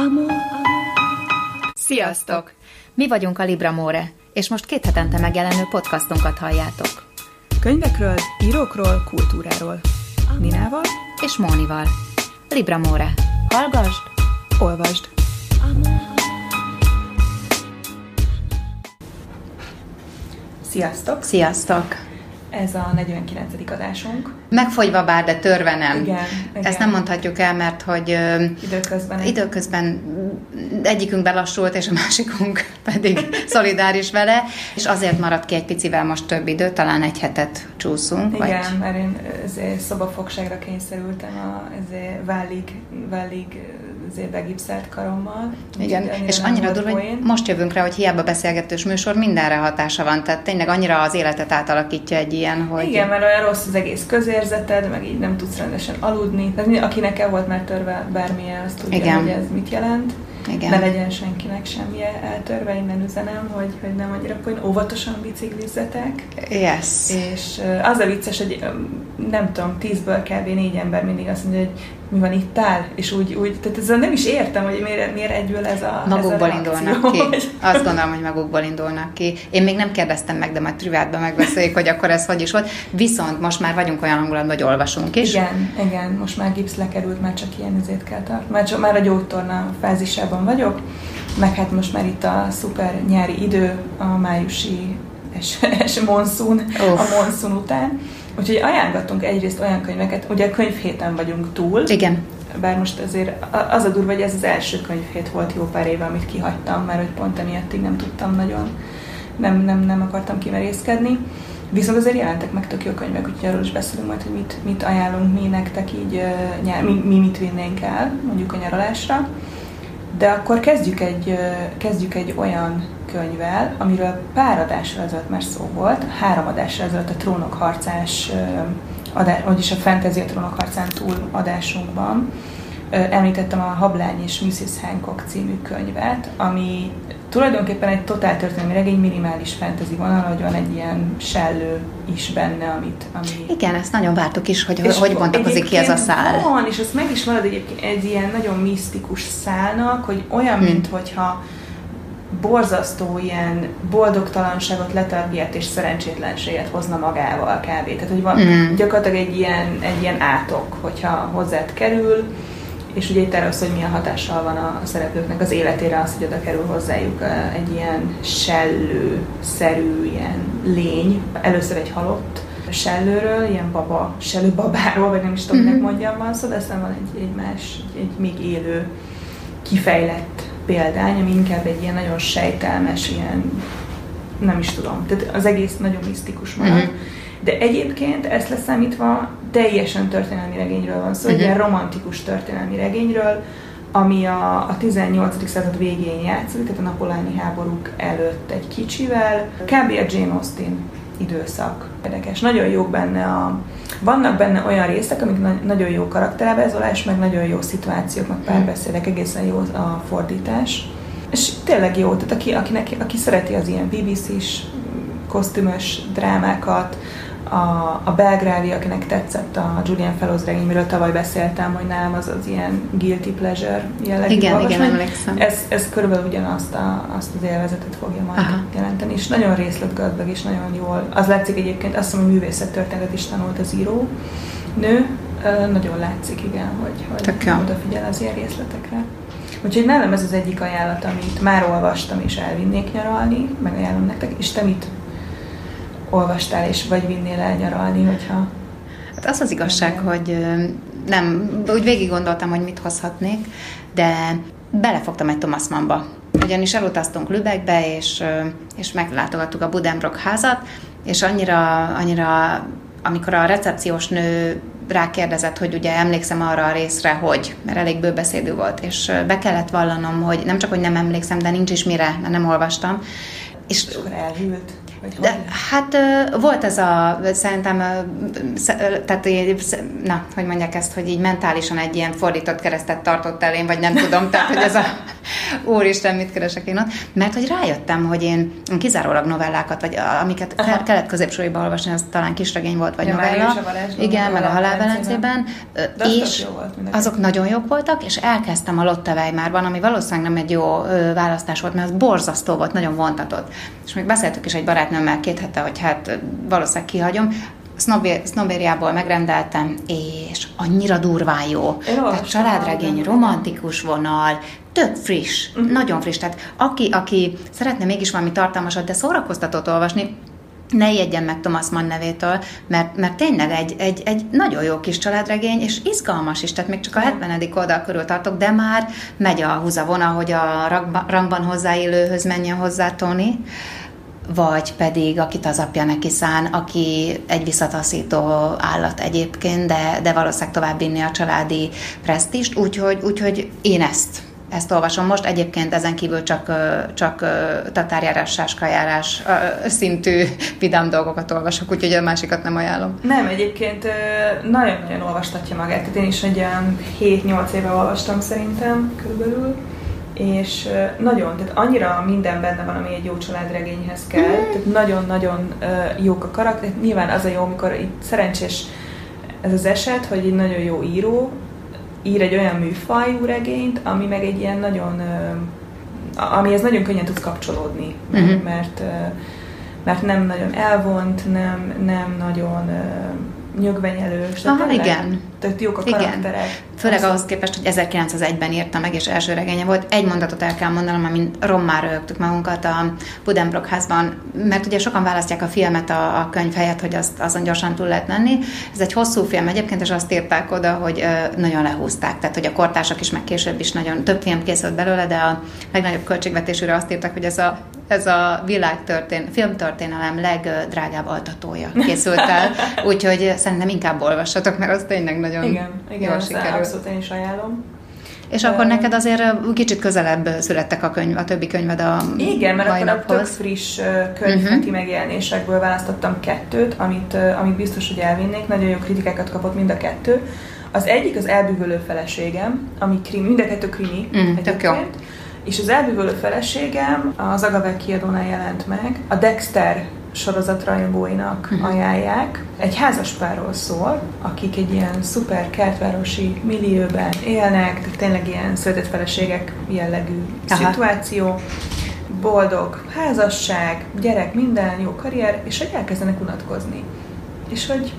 Amor, amor. Sziasztok! Mi vagyunk a Libra More, és most két hetente megjelenő podcastunkat halljátok. Könyvekről, írókról, kultúráról. Ninával és Mónival. Libra More. Hallgasd, olvasd. Sziasztok! Sziasztok! Ez a 49. adásunk. Megfogyva bár, de törve nem. Igen, igen. Ezt nem mondhatjuk el, mert hogy ö, Időközben. időközben egyikünk belassult, és a másikunk pedig szolidáris vele, és azért maradt ki egy picivel most több idő, talán egy hetet csúszunk. Igen, Vagy... mert én szobafogságra kényszerültem a válig ezért begipszelt karommal. Igen, és annyira durva, hogy most jövünk rá, hogy hiába beszélgetős műsor, mindenre hatása van. Tehát tényleg annyira az életet átalakítja egy ilyen, hogy... Igen, mert olyan rossz az egész közérzeted, meg így nem tudsz rendesen aludni. Tehát akinek el volt már törve bármilyen, azt tudja, Igen. hogy ez mit jelent. Igen. Ne legyen senkinek semmi eltörve, innen üzenem, hogy, hogy nem annyira poén, óvatosan biciklizzetek. Yes. És az a vicces, hogy nem tudom, tízből kb. négy ember mindig azt mondja, hogy mi van itt áll, és úgy, úgy tehát ezzel nem is értem, hogy miért, miért egyből ez a Magukból ez a indulnak ki. Azt gondolom, hogy magukból indulnak ki. Én még nem kérdeztem meg, de majd privátban megbeszéljük, hogy akkor ez hogy is volt. Viszont most már vagyunk olyan hangulatban, hogy olvasunk is. Igen, igen, most már gipsz lekerült, már csak ilyen ezért kell tartani. Már, csak, már a gyógytorna fázisában vagyok, meg hát most már itt a szuper nyári idő, a májusi es, es monszun, Uff. a monszun után. Úgyhogy ajánlottunk egyrészt olyan könyveket, ugye könyvhéten vagyunk túl, Igen. bár most azért az a durva, hogy ez az első könyvhét volt jó pár éve, amit kihagytam, mert hogy pont emiattig nem tudtam nagyon, nem, nem, nem akartam kimerészkedni. Viszont azért jelentek meg tök jó könyvek, úgyhogy arról is beszélünk majd, hogy mit, mit ajánlunk mi nektek így, mi, mi mit vinnénk el, mondjuk a nyaralásra. De akkor kezdjük egy, kezdjük egy olyan könyvvel, amiről pár adással ezelőtt már szó volt, három adással ezelőtt a Trónok harcás, ö, adá, vagyis a Fantasy a Trónok harcán túl adásunkban említettem a Hablány és Mrs. Hancock című könyvet, ami tulajdonképpen egy totál történelmi regény, minimális fantasy vonal, hogy van egy ilyen sellő is benne, amit... Ami Igen, ezt nagyon vártuk is, hogy és hogy bontakozik ki ez a szál. Van, és azt meg is marad egyébként egy ilyen nagyon misztikus szálnak, hogy olyan, Hmm. mint hogyha borzasztó ilyen boldogtalanságot, letargiát és szerencsétlenséget hozna magával kb. Tehát, hogy van Hmm. gyakorlatilag egy ilyen, egy ilyen átok, hogyha hozzád kerül, és ugye itt erről szól, hogy milyen hatással van a szereplőknek az életére az, hogy oda kerül hozzájuk egy ilyen sellő-szerű ilyen lény, először egy halott sellőről, ilyen baba, sellő babáról, vagy nem is tudom, Mhm. mondjam van szó, de aztán van egy, egy más, egy, egy még élő, kifejlett példány, ami inkább egy ilyen nagyon sejtelmes, ilyen, nem is tudom, tehát az egész nagyon misztikus marad. Mhm. De egyébként ezt leszámítva teljesen történelmi regényről van szó, egy Mhm. ilyen romantikus történelmi regényről, ami a, a 18. század végén játszódik, tehát a napoleoni háborúk előtt egy kicsivel. Kb. a Jane Austen időszak. Érdekes. Nagyon jók benne a... Vannak benne olyan részek, amik na- nagyon jó karakterábrázolás, meg nagyon jó szituációk, meg párbeszédek, egészen jó a fordítás. És tényleg jó, tehát aki, akinek, aki szereti az ilyen BBC-s kosztümös drámákat, a, a Belgrávi, akinek tetszett a Julian Fellows regény, miről tavaly beszéltem, hogy nálam az az ilyen guilty pleasure jellegű Igen, olvasmány. igen, emlékszem. Ez, ez körülbelül ugyanazt a, azt az élvezetet fogja majd Aha. jelenteni, és nagyon részletgazdag, és nagyon jól. Az látszik egyébként, azt hiszem, hogy művészettörténetet is tanult az író nő, nagyon látszik, igen, hogy, hogy Tök jó. odafigyel az ilyen részletekre. Úgyhogy nálam ez az egyik ajánlat, amit már olvastam, és elvinnék nyaralni, meg ajánlom nektek, és te mit olvastál, és vagy vinnél el nyaralni, hogyha... Hát az az igazság, hogy nem, úgy végig gondoltam, hogy mit hozhatnék, de belefogtam egy Thomas Mannba. Ugyanis elutaztunk Lübeckbe, és, és meglátogattuk a Budenbrock házat, és annyira, annyira, amikor a recepciós nő rákérdezett, hogy ugye emlékszem arra a részre, hogy, mert elég bőbeszédű volt, és be kellett vallanom, hogy nem csak, hogy nem emlékszem, de nincs is mire, mert nem olvastam. És És elhűlt. Vagy De, hát volt ez a, szerintem, tehát, na, hogy mondják ezt, hogy így mentálisan egy ilyen fordított keresztet tartott elém, vagy nem tudom, tehát, hogy ez a úristen, mit keresek én ott, mert hogy rájöttem, hogy én kizárólag novellákat, vagy amiket Aha. kellett középsőiben olvasni, az talán kisregény volt, vagy Ja, novella. Igen, meg a az És volt azok nagyon jók voltak, és elkezdtem a Lotte Weimarban, ami valószínűleg nem egy jó választás volt, mert az borzasztó volt, nagyon vontatott. És még beszéltük is egy barátnőmmel két hete, hogy hát valószínűleg kihagyom. Snobériából megrendeltem, és annyira durván jó. Tehát olvastam családregény, romantikus vonal, tök friss, uh-huh. nagyon friss. Tehát aki, aki szeretne mégis valami tartalmasat, de szórakoztatót olvasni, ne ijedjen meg Thomas Mann nevétől, mert, mert tényleg egy, egy, egy nagyon jó kis családregény, és izgalmas is, tehát még csak a 70. oldal körül tartok, de már megy a húzavona, hogy a rangba, rangban hozzáillőhöz menjen hozzá Tony, vagy pedig akit az apja neki szán, aki egy visszataszító állat egyébként, de, de valószínűleg tovább vinni a családi presztist, úgyhogy, úgyhogy én ezt ezt olvasom most. Egyébként ezen kívül csak, csak tatárjárás, sáskajárás szintű vidám dolgokat olvasok, úgyhogy a másikat nem ajánlom. Nem, egyébként nagyon-nagyon olvastatja magát. Tehát én is egy olyan 7-8 éve olvastam szerintem körülbelül, és nagyon, tehát annyira minden benne van, ami egy jó családregényhez kell, tehát nagyon-nagyon jók a karakter. Nyilván az a jó, amikor itt szerencsés ez az eset, hogy egy nagyon jó író ír egy olyan műfajú regényt, ami meg egy ilyen nagyon, amihez nagyon könnyen tudsz kapcsolódni, mert, Mhm. mert, nem nagyon elvont, nem, nem nagyon nyögvenyelős. Aha, tényleg- igen. Tehát jók a Igen. Főleg ahhoz képest, hogy 1901-ben írta meg, és első regénye volt. Egy mondatot el kell mondanom, amint rommá rögtük magunkat a Budenbrock házban, mert ugye sokan választják a filmet a, a könyv helyett, hogy azt, azon gyorsan túl lehet menni. Ez egy hosszú film egyébként, és azt írták oda, hogy nagyon lehúzták, tehát hogy a kortársak is, meg később is nagyon több film készült belőle, de a legnagyobb költségvetésűre azt írták, hogy ez a, ez a világtörtén, filmtörténelem legdrágább altatója készült el, úgyhogy szerintem inkább olvassatok, mert az tényleg nagyon Igen, igen, jól sikerült. Abszolút én is ajánlom. És akkor neked azért kicsit közelebb születtek a könyv, a többi könyved a Igen, mert akkor a tök friss könyvheti Mhm. megjelenésekből választottam kettőt, amit, amit biztos, hogy elvinnék. Nagyon jó kritikákat kapott mind a kettő. Az egyik az elbűvölő feleségem, ami krimi, mind a kettő krimi. Mm, tök jó. És az elbűvölő feleségem az Agave kiadónál jelent meg. A Dexter sorozat rajongóinak Mhm. ajánlják. Egy házaspárról szól, akik egy ilyen szuper kertvárosi millióben élnek, tehát tényleg ilyen született feleségek jellegű Aha. szituáció, boldog házasság, gyerek, minden, jó karrier, és hogy elkezdenek unatkozni. És hogy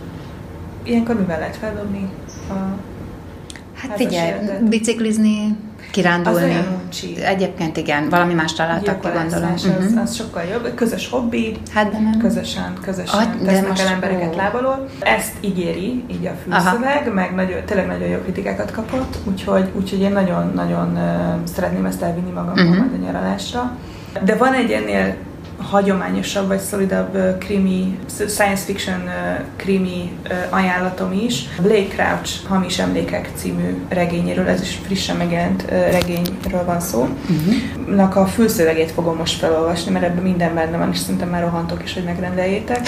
ilyenkor mivel lehet feldobni a Hát házas figyelj, életet? Biciklizni, Az kirándulni. olyan uncsi. Egyébként igen, valami más találtak ki, gondolom. Az, Mhm. az sokkal jobb. Közös hobbi, Hát de nem. közösen, közösen Ah, de most- el embereket ó. lábalól. Ezt ígéri, így a fülszöveg, meg nagyon, tényleg nagyon jó kritikákat kapott, úgyhogy, úgyhogy én nagyon-nagyon uh, szeretném ezt elvinni magammal Mhm. majd a nyaralásra. De van egy ennél hagyományosabb vagy szolidabb krimi, science fiction krimi ajánlatom is. Blake Crouch Hamis Emlékek című regényéről, ez is frissen megjelent regényről van szó. Nak a fülszövegét fogom most felolvasni, mert ebben minden benne van, és szerintem már rohantok is, hogy megrendeljétek.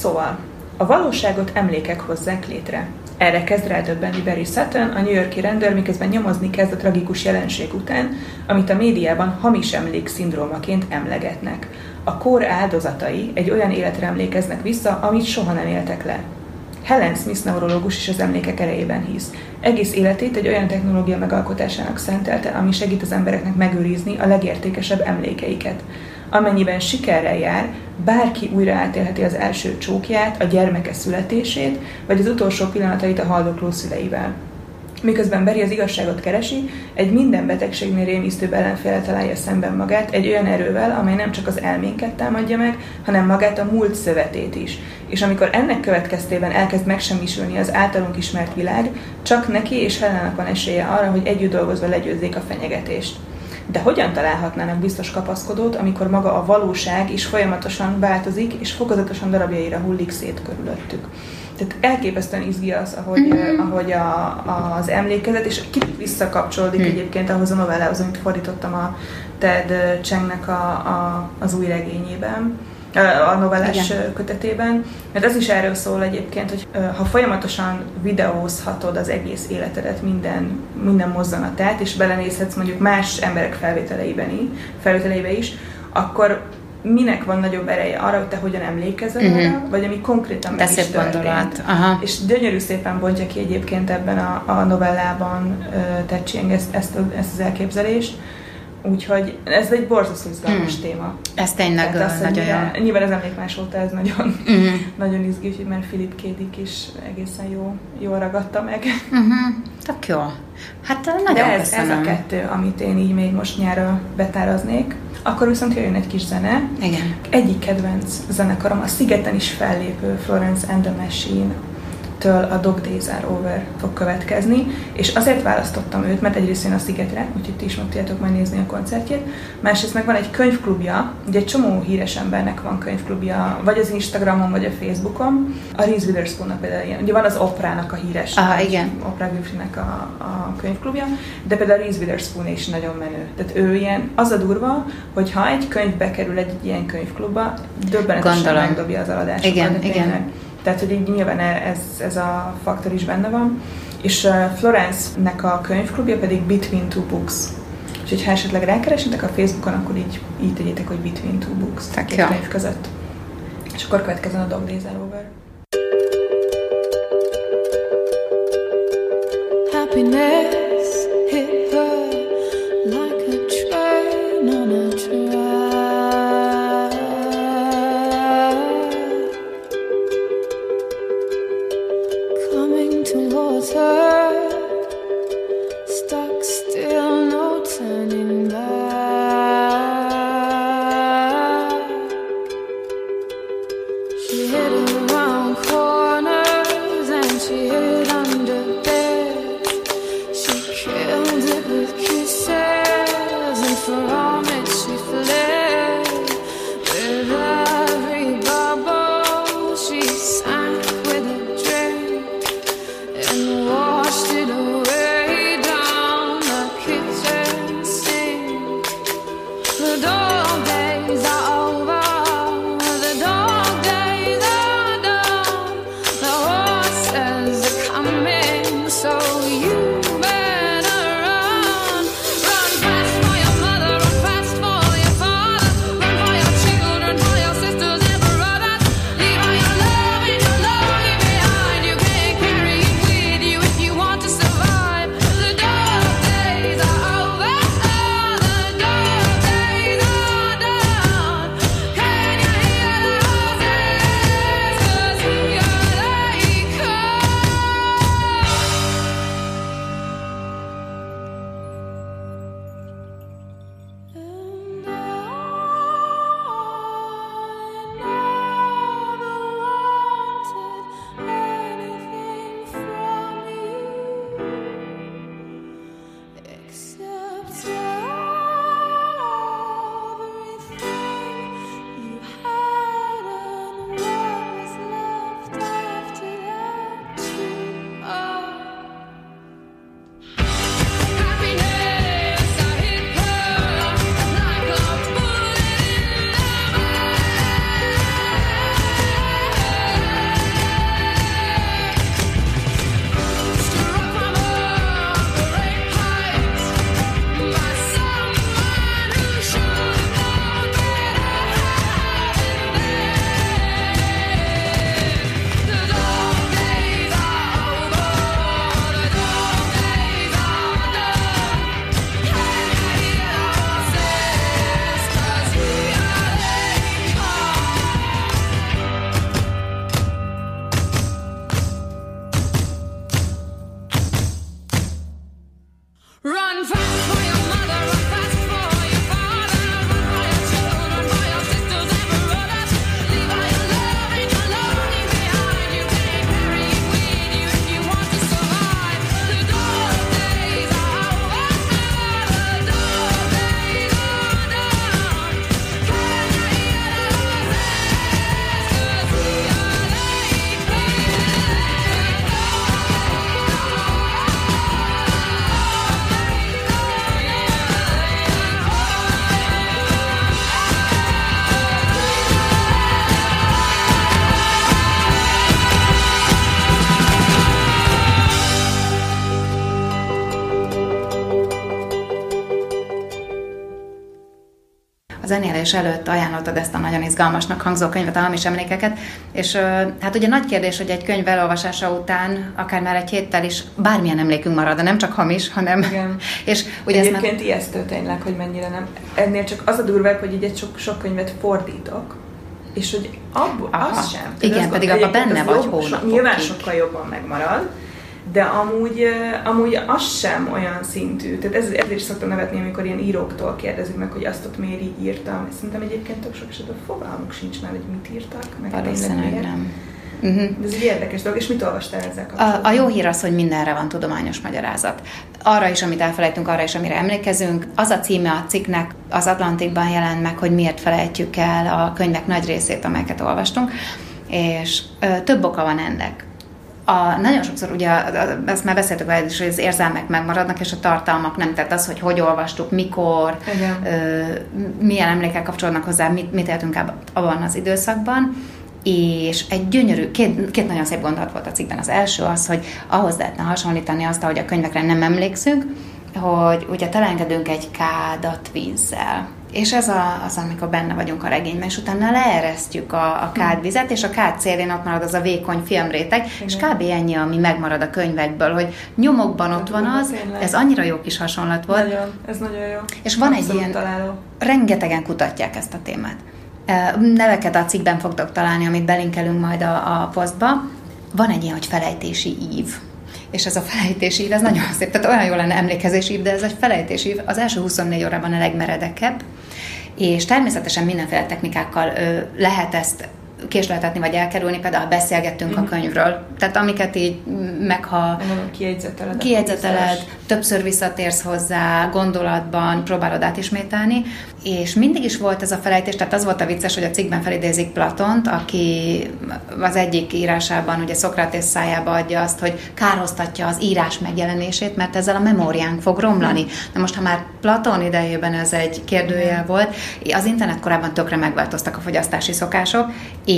Szóval, a valóságot emlékek hozzák létre. Erre kezd rádöbbenni Barry Sutton, a New Yorki rendőr, miközben nyomozni kezd a tragikus jelenség után, amit a médiában hamis emlék szindrómaként emlegetnek. A kór áldozatai egy olyan életre emlékeznek vissza, amit soha nem éltek le. Helen Smith neurológus is az emlékek erejében hisz. Egész életét egy olyan technológia megalkotásának szentelte, ami segít az embereknek megőrizni a legértékesebb emlékeiket. Amennyiben sikerrel jár, bárki újra átélheti az első csókját, a gyermeke születését, vagy az utolsó pillanatait a haldokló szüleivel. Miközben Beri az igazságot keresi, egy minden betegségnél rémisztőbb ellenféle találja szemben magát, egy olyan erővel, amely nem csak az elménket támadja meg, hanem magát a múlt szövetét is. És amikor ennek következtében elkezd megsemmisülni az általunk ismert világ, csak neki és Helenának van esélye arra, hogy együtt dolgozva legyőzzék a fenyegetést. De hogyan találhatnának biztos kapaszkodót, amikor maga a valóság is folyamatosan változik, és fokozatosan darabjaira hullik szét körülöttük? Tehát elképesztően izgi az, ahogy, mm. ahogy a, az emlékezet, és kicsit visszakapcsolódik mm. egyébként ahhoz a novellához, amit fordítottam a Ted Chengnek a, a, az új regényében. A novellás Igen. kötetében, mert ez is erről szól egyébként, hogy ha folyamatosan videózhatod az egész életedet, minden, minden mozzanatát, és belenézhetsz mondjuk más emberek felvételeiben, felvételeibe is, akkor minek van nagyobb ereje arra, hogy te hogyan emlékezel uh-huh. arra, vagy ami konkrétan meg is történt. Aha. És gyönyörű szépen bontja ki egyébként ebben a, a novellában uh, Tetchieng ezt, ezt, ezt az elképzelést, Úgyhogy ez egy borzasztó izgalmas hmm. téma. Ez tényleg Tehát az, nagyon jó. Nyilván az emlékmás óta ez nagyon, uh-huh. nagyon izgis, mert Philip Kédik is egészen jó, jól ragadta meg. Uh-huh. Tök jó. Hát nagyon De ez, ez a kettő, amit én így még most nyára betáraznék. Akkor viszont jöjjön egy kis zene. Igen. Egyik kedvenc zenekarom, a Szigeten is fellépő Florence and the Machine től a Dog Days Are Over fog következni, és azért választottam őt, mert egyrészt én a Szigetre, úgyhogy ti is meg tudjátok majd nézni a koncertjét, másrészt meg van egy könyvklubja, ugye egy csomó híres embernek van könyvklubja, vagy az Instagramon, vagy a Facebookon. A Reese witherspoon például ilyen, ugye van az Oprának a híres, Aha, igen. Oprah Winfrey-nek a, a könyvklubja, de például a Reese Witherspoon is nagyon menő. Tehát ő ilyen, az a durva, hogy ha egy könyv bekerül egy, ilyen könyvklubba, döbbenetesen megdobja az eladásokat. Igen, igen. Tehát, hogy így nyilván ez, ez a faktor is benne van. És Florence-nek a könyvklubja pedig Between Two Books. Úgyhogy ha esetleg rákeresitek a Facebookon, akkor így, így tegyétek, hogy Between Two Books, tehát két könyv között. És akkor következzen a Dog Days Over. Happiness zenélés előtt ajánlottad ezt a nagyon izgalmasnak hangzó könyvet, a hamis emlékeket, és hát ugye nagy kérdés, hogy egy könyv elolvasása után, akár már egy héttel is bármilyen emlékünk marad, de nem csak hamis, hanem... Igen. és ugye Egyébként már... ijesztő tényleg, hogy mennyire nem. Ennél csak az a durvább, hogy így egy sok, sok könyvet fordítok, és hogy abból az sem. Igen, pedig abban benne vagy hónapokig. Nyilván sokkal jobban megmarad, de amúgy, amúgy az sem olyan szintű. Tehát ez, ezért is szoktam nevetni, amikor ilyen íróktól kérdezik meg, hogy azt ott miért így írtam. Szerintem egyébként tök sok esetben fogalmuk sincs már, hogy mit írtak, meg Valószínűleg nem. Uh-huh. De ez egy érdekes dolog, és mit olvastál ezzel kapcsolatban? A, a jó hír az, hogy mindenre van tudományos magyarázat. Arra is, amit elfelejtünk, arra is, amire emlékezünk. Az a címe a cikknek az Atlantikban jelent meg, hogy miért felejtjük el a könyvek nagy részét, amelyeket olvastunk, és ö, több oka van ennek a, nagyon sokszor ugye, ezt már beszéltük veled is, hogy az érzelmek megmaradnak, és a tartalmak nem. Tehát az, hogy hogy olvastuk, mikor, ö, milyen emlékek kapcsolódnak hozzá, mit, mit éltünk abban az időszakban. És egy gyönyörű, két, két nagyon szép gondolat volt a cikkben. Az első az, hogy ahhoz lehetne hasonlítani azt, hogy a könyvekre nem emlékszünk, hogy ugye találkozunk egy kádat vízzel és ez a, az, amikor benne vagyunk a regényben, és utána leeresztjük a, a kádvizet, és a kád szélén ott marad az a vékony filmréteg, Igen. és kb. ennyi, ami megmarad a könyvekből, hogy nyomokban ott van az, ez annyira jó kis hasonlat volt. Nagyon, ez nagyon jó. És van Abszolút egy ilyen, találó. rengetegen kutatják ezt a témát. Neveket a cikkben fogtok találni, amit belinkelünk majd a, a posztba. Van egy ilyen, hogy felejtési ív és ez a felejtési ez nagyon szép, tehát olyan jó lenne emlékezési de ez egy felejtési az első 24 órában a legmeredekebb, és természetesen mindenféle technikákkal ö, lehet ezt késleltetni vagy elkerülni, például beszélgettünk mm. a mhm. könyvről. Tehát amiket így meg ha kiegyzeteled, kiegyzeteled többször visszatérsz hozzá, gondolatban próbálod átismételni, és mindig is volt ez a felejtés, tehát az volt a vicces, hogy a cikkben felidézik Platont, aki az egyik írásában, ugye Szokratész szájába adja azt, hogy kárhoztatja az írás megjelenését, mert ezzel a memóriánk fog romlani. Na most, ha már Platon idejében ez egy kérdőjel volt, az internet korábban tökre megváltoztak a fogyasztási szokások, és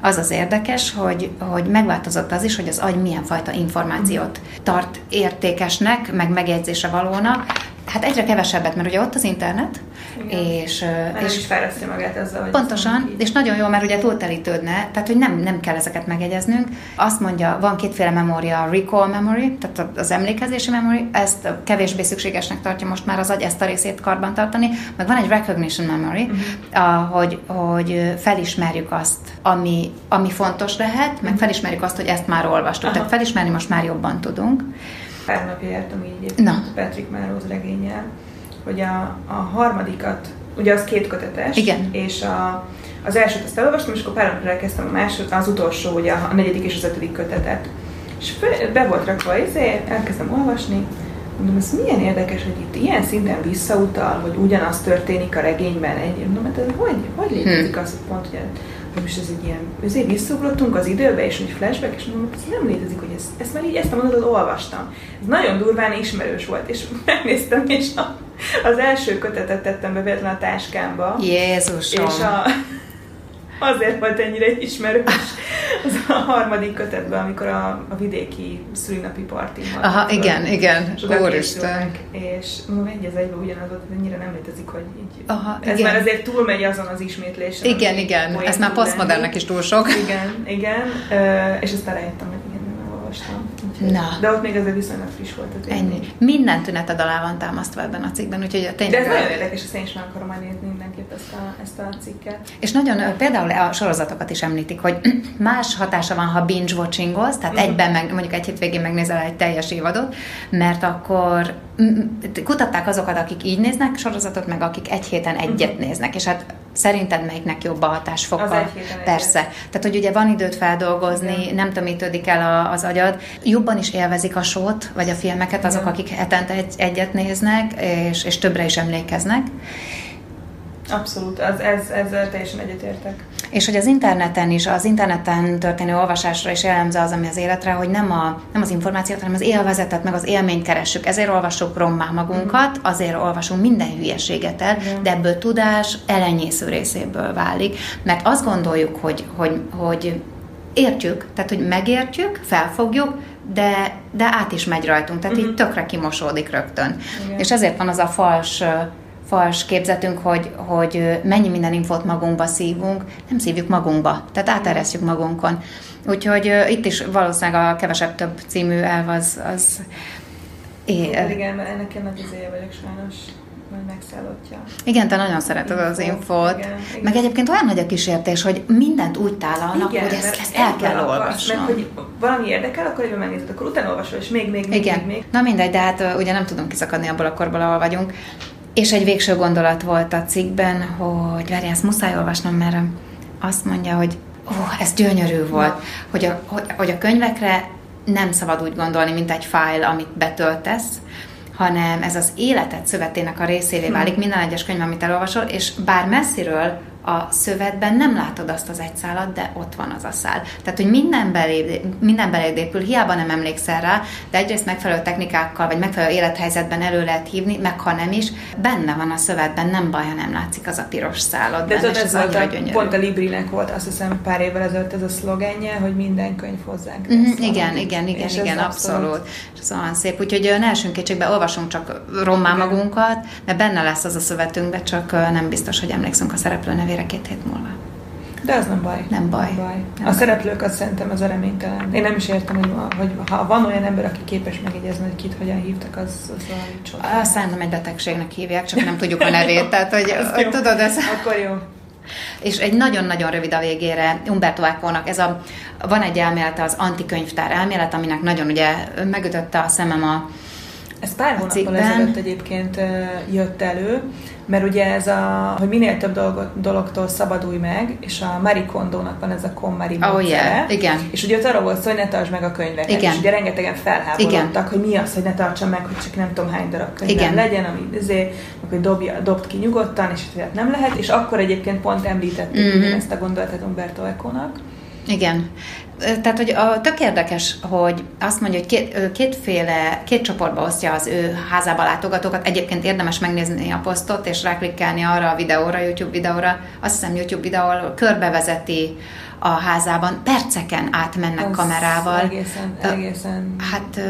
az az érdekes, hogy, hogy megváltozott az is, hogy az agy milyen fajta információt tart értékesnek, meg megjegyzése valónak, Hát egyre kevesebbet, mert ugye ott az internet, Igen. és... Már és is fejleszti magát ezzel, hogy Pontosan, és nagyon jó, mert ugye túltelítődne, tehát hogy nem, nem kell ezeket megegyeznünk. Azt mondja, van kétféle memória, a recall memory, tehát az emlékezési memory, ezt kevésbé szükségesnek tartja most már az agy ezt a részét karban tartani, meg van egy recognition memory, uh-huh. hogy, hogy felismerjük azt, ami, ami fontos lehet, meg uh-huh. felismerjük azt, hogy ezt már olvastuk, uh-huh. tehát felismerni most már jobban tudunk. Pár napja jártam így Na. Patrick Melrose regényel, hogy a, a harmadikat, ugye az két kötetes, Igen. és a, az elsőt azt elolvastam, és akkor pár napra elkezdtem a másod, az utolsó, ugye a negyedik és az ötödik kötetet. És be volt rakva, ezért elkezdtem olvasni, Mondom, ez milyen érdekes, hogy itt ilyen szinten visszautal, hogy ugyanaz történik a regényben. Egy, mondom, hát ez hogy, hogy létezik hm. az, hogy pont, hogy most ez egy ilyen, ezért visszaugrottunk az időbe, és hogy flashback, és mondom, ez nem létezik, hogy ezt, ezt már így ezt a mondatot olvastam. Ez nagyon durván ismerős volt, és megnéztem, és a, az első kötetet tettem be véletlen a táskámba. Jézusom! És a, azért volt ennyire ismerős az a harmadik kötetben, amikor a, a vidéki szülinapi parti Aha, igen, igen, úristen. És mondom, egy az egyben ugyanaz volt, ennyire nem létezik, hogy így, Aha, ez igen. már azért túlmegy azon az ismétlésen. Igen, igen, ez már posztmodernnek is túl sok. Igen, igen, és aztán rájöttem, hogy igen, nem olvastam. Na. De ott még azért viszonylag friss volt az Ennyi. Minden tüneted alá van támasztva ebben a cikkben, úgyhogy tényleg... De ez nagyon érdekes, ezt én is meg akarom nézni mindenképp ezt a, ezt a cikket. És nagyon, például a sorozatokat is említik, hogy más hatása van, ha binge-watchingolsz, tehát uh-huh. egyben meg, mondjuk egy hétvégén megnézel egy teljes évadot, mert akkor kutatták azokat, akik így néznek sorozatot, meg akik egy héten egyet uh-huh. néznek, és hát szerinted melyiknek jobb a hatásfokkal? Persze. Egyet. Tehát, hogy ugye van időt feldolgozni, Igen. nem tömítődik el az agyad. Jobban is élvezik a sót, vagy a filmeket azok, Igen. akik hetente egy, egyet néznek, és, és többre is emlékeznek. Abszolút, az, ez, ezzel teljesen egyetértek. És hogy az interneten is, az interneten történő olvasásra is jellemző az, ami az életre, hogy nem, a, nem az információt, hanem az élvezetet, meg az élményt keressük. Ezért olvasjuk rommá magunkat, mm. azért olvasunk minden hülyeséget el, mm. de ebből tudás elenyésző részéből válik. Mert azt gondoljuk, hogy, hogy, hogy értjük, tehát hogy megértjük, felfogjuk, de, de át is megy rajtunk, tehát mm-hmm. így tökre kimosódik rögtön. Igen. És ezért van az a fals fals képzetünk, hogy, hogy mennyi minden infót magunkba szívunk, nem szívjuk magunkba, tehát áteresztjük magunkon. Úgyhogy itt is valószínűleg a kevesebb több című elv az, az É, igen, mert ennek én nagy vagyok sajnos megszállottja. Igen, te nagyon szereted az infót. Igen, igen. Meg egyébként olyan nagy a kísértés, hogy mindent úgy tálalnak, igen, hogy ezt, ezt el kell olvasni. Mert hogy valami érdekel, akkor egyben megnézed, akkor utána olvasol, és még, még, még, igen. még, még. Na mindegy, de hát ugye nem tudunk kiszakadni abból a korból, ahol vagyunk. És egy végső gondolat volt a cikkben, hogy várj, ezt muszáj olvasnom, mert azt mondja, hogy ó, ez gyönyörű volt, hogy a, hogy, hogy a könyvekre nem szabad úgy gondolni, mint egy fájl, amit betöltesz, hanem ez az életed szövetének a részévé válik hm. minden egyes könyv, amit elolvasol, és bár messziről a szövetben nem látod azt az egy szálat, de ott van az a szál. Tehát, hogy minden, belé, minden beléd épül, hiába nem emlékszel rá, de egyrészt megfelelő technikákkal, vagy megfelelő élethelyzetben elő lehet hívni, meg ha nem is, benne van a szövetben, nem baj, ha nem látszik az a piros szálad. De ez, ez volt a, gyönyörű. pont a Librinek volt, azt hiszem pár évvel ezelőtt ez a szlogenje, hogy minden könyv hozzánk. Mm, igen, igen, igen, igen, abszolút. abszolút. És ez olyan szép. Úgyhogy ne esünk kétségbe, olvasunk csak rommá magunkat, mert benne lesz az a szövetünkben, csak nem biztos, hogy emlékszünk a szereplő nevére jövőre két hét múlva. De az nem baj. Nem baj. Nem baj. Nem a baj. szereplők azt szerintem az a reménytelen. Én nem is értem, hogy, hogy ha van olyan ember, aki képes megjegyezni, hogy kit hogyan hívtak, az, az valami csoda. Azt szerintem egy betegségnek hívják, csak nem tudjuk a nevét. Tehát, hogy, hogy tudod, ez... Akkor jó. És egy nagyon-nagyon rövid a végére Umberto Eco-nak, ez a, van egy elmélete, az antikönyvtár elmélet, aminek nagyon ugye megütötte a szemem a, ez pár hónappal ezelőtt egyébként jött elő, mert ugye ez a, hogy minél több dolgot, dologtól szabadulj meg, és a Marie Kondo-nak van ez a KonMari oh, yeah. igen. és ugye ott arról volt szó, hogy ne tartsd meg a könyveket, igen. és ugye rengetegen felháborodtak, igen. hogy mi az, hogy ne tartsam meg, hogy csak nem tudom hány darab könyvem igen. legyen, ami azért, hogy dobja, dobd ki nyugodtan, és hát nem lehet, és akkor egyébként pont említettük mm-hmm. ezt a gondolatot Umberto Eco-nak. Igen. Tehát, hogy a, tök érdekes, hogy azt mondja, hogy két, kétféle, két csoportba osztja az ő házába látogatókat. Egyébként érdemes megnézni a posztot, és ráklikkelni arra a videóra, YouTube videóra. Azt hiszem YouTube videóra körbevezeti a házában, perceken átmennek az kamerával. Egészen, egészen. Hát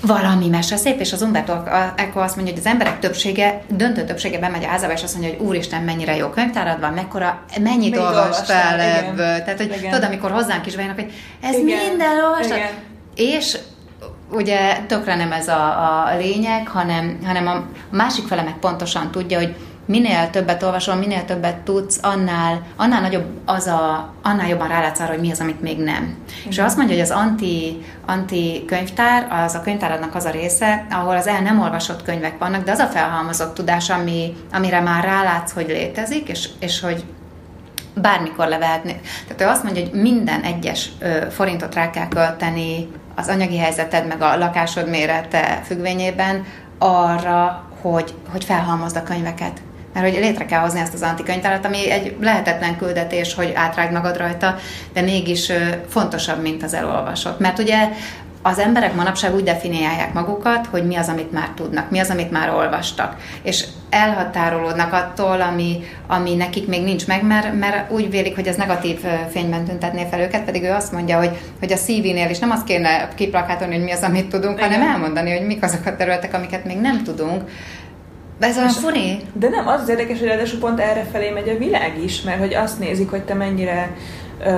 valami mese szép, és az Umberto Eco azt mondja, hogy az emberek többsége, döntő többsége bemegy a házába, és azt mondja, hogy úristen, mennyire jó könyvtárad van, mekkora, mennyit, olvastál ebből. Tehát, hogy igen. tudod, amikor hozzánk is bejönnek, hogy ez igen. minden olvasat. Igen. És ugye tökre nem ez a, a lényeg, hanem, hanem a másik fele meg pontosan tudja, hogy minél többet olvasol, minél többet tudsz, annál, annál nagyobb az a, annál jobban rálátsz arra, hogy mi az, amit még nem. Igen. És ő azt mondja, hogy az anti, anti könyvtár, az a könyvtáradnak az a része, ahol az el nem olvasott könyvek vannak, de az a felhalmozott tudás, ami, amire már rálátsz, hogy létezik, és, és hogy bármikor levehetni. Tehát ő azt mondja, hogy minden egyes forintot rá kell költeni az anyagi helyzeted, meg a lakásod mérete függvényében arra, hogy, hogy felhalmozd a könyveket mert hogy létre kell hozni ezt az antikönyvtárat, ami egy lehetetlen küldetés, hogy átrág magad rajta, de mégis fontosabb, mint az elolvasott. Mert ugye az emberek manapság úgy definiálják magukat, hogy mi az, amit már tudnak, mi az, amit már olvastak, és elhatárolódnak attól, ami, ami nekik még nincs meg, mert, mert úgy vélik, hogy ez negatív fényben tüntetné fel őket, pedig ő azt mondja, hogy, hogy a CV-nél is nem azt kéne kiplakátolni, hogy mi az, amit tudunk, Igen. hanem elmondani, hogy mik azok a területek, amiket még nem tudunk, ez olyan furi. De nem, az az érdekes, hogy ráadásul pont erre felé megy a világ is, mert hogy azt nézik, hogy te mennyire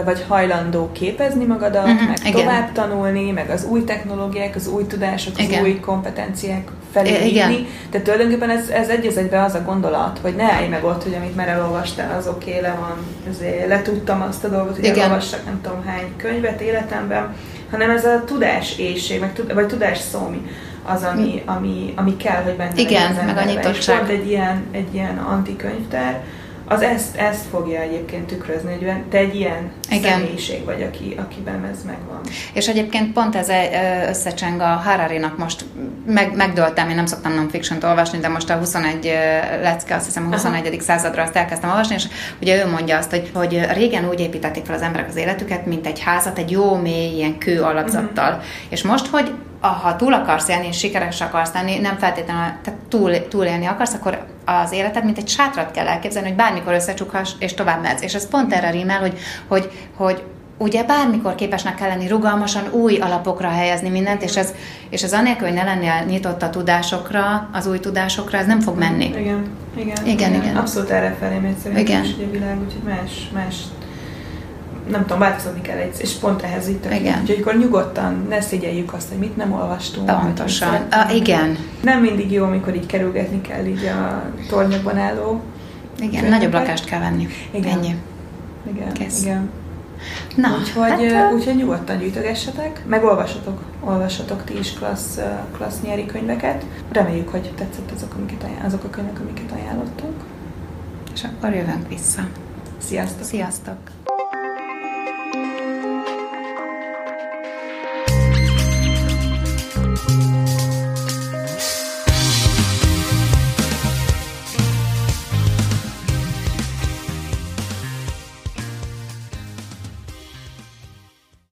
vagy hajlandó képezni magadat, uh-huh, meg igen. tovább tanulni, meg az új technológiák, az új tudások, az igen. új kompetenciák felé igen. Tehát tulajdonképpen ez, ez egy az egyben az a gondolat, hogy ne állj meg ott, hogy amit már elolvastál, az oké, okay, le van, ezért letudtam azt a dolgot, hogy igen. elolvassak nem tudom hány könyvet életemben, hanem ez a tudás éjség, meg, vagy tudás szómi az, ami, ami, ami kell, hogy benne Igen, legyen meg a nyitottság. Pont egy ilyen, egy ilyen antikönyvtár, az ezt, ezt fogja egyébként tükrözni, hogy te egy ilyen Igen. személyiség vagy, aki, akiben ez megvan. És egyébként pont ez összecseng a Harari-nak most, meg, megdöltem, én nem szoktam non-fiction olvasni, de most a 21 lecke, azt hiszem a 21. Aha. századra azt elkezdtem olvasni, és ugye ő mondja azt, hogy, hogy régen úgy építették fel az emberek az életüket, mint egy házat, egy jó mély ilyen kő alapzattal. Uh-huh. És most, hogy ha túl akarsz élni, és sikeres akarsz lenni, nem feltétlenül, tehát túl, túlélni akarsz, akkor az életed, mint egy sátrat kell elképzelni, hogy bármikor összecsukhass, és tovább mehetsz. És ez pont erre rímel, hogy, hogy, hogy ugye bármikor képesnek kell lenni rugalmasan új alapokra helyezni mindent, és ez, és ez anélkül, hogy ne lennél nyitott a tudásokra, az új tudásokra, ez nem fog menni. Igen, igen. Igen, igen. igen. Abszolút erre felé megy szerintem Igen. is ugye a világ, úgyhogy más, más nem tudom, változni kell egy, és pont ehhez itt Igen. Úgyhogy akkor nyugodtan ne szégyeljük azt, hogy mit nem olvastunk. Pontosan. A, igen, Nem mindig jó, amikor így kerülgetni kell így a tornyokban álló. igen, Könyveket. nagyobb lakást kell venni. Igen. Ennyi. Igen, Kész. igen. Na, úgyhogy, hát, úgyhogy nyugodtan gyűjtögessetek, meg olvassatok, olvassatok ti is klassz, klassz nyári könyveket. Reméljük, hogy tetszett azok, amiket ajánl, azok a könyvek, amiket ajánlottunk. és akkor jövünk vissza. Sziasztok! Sziasztok!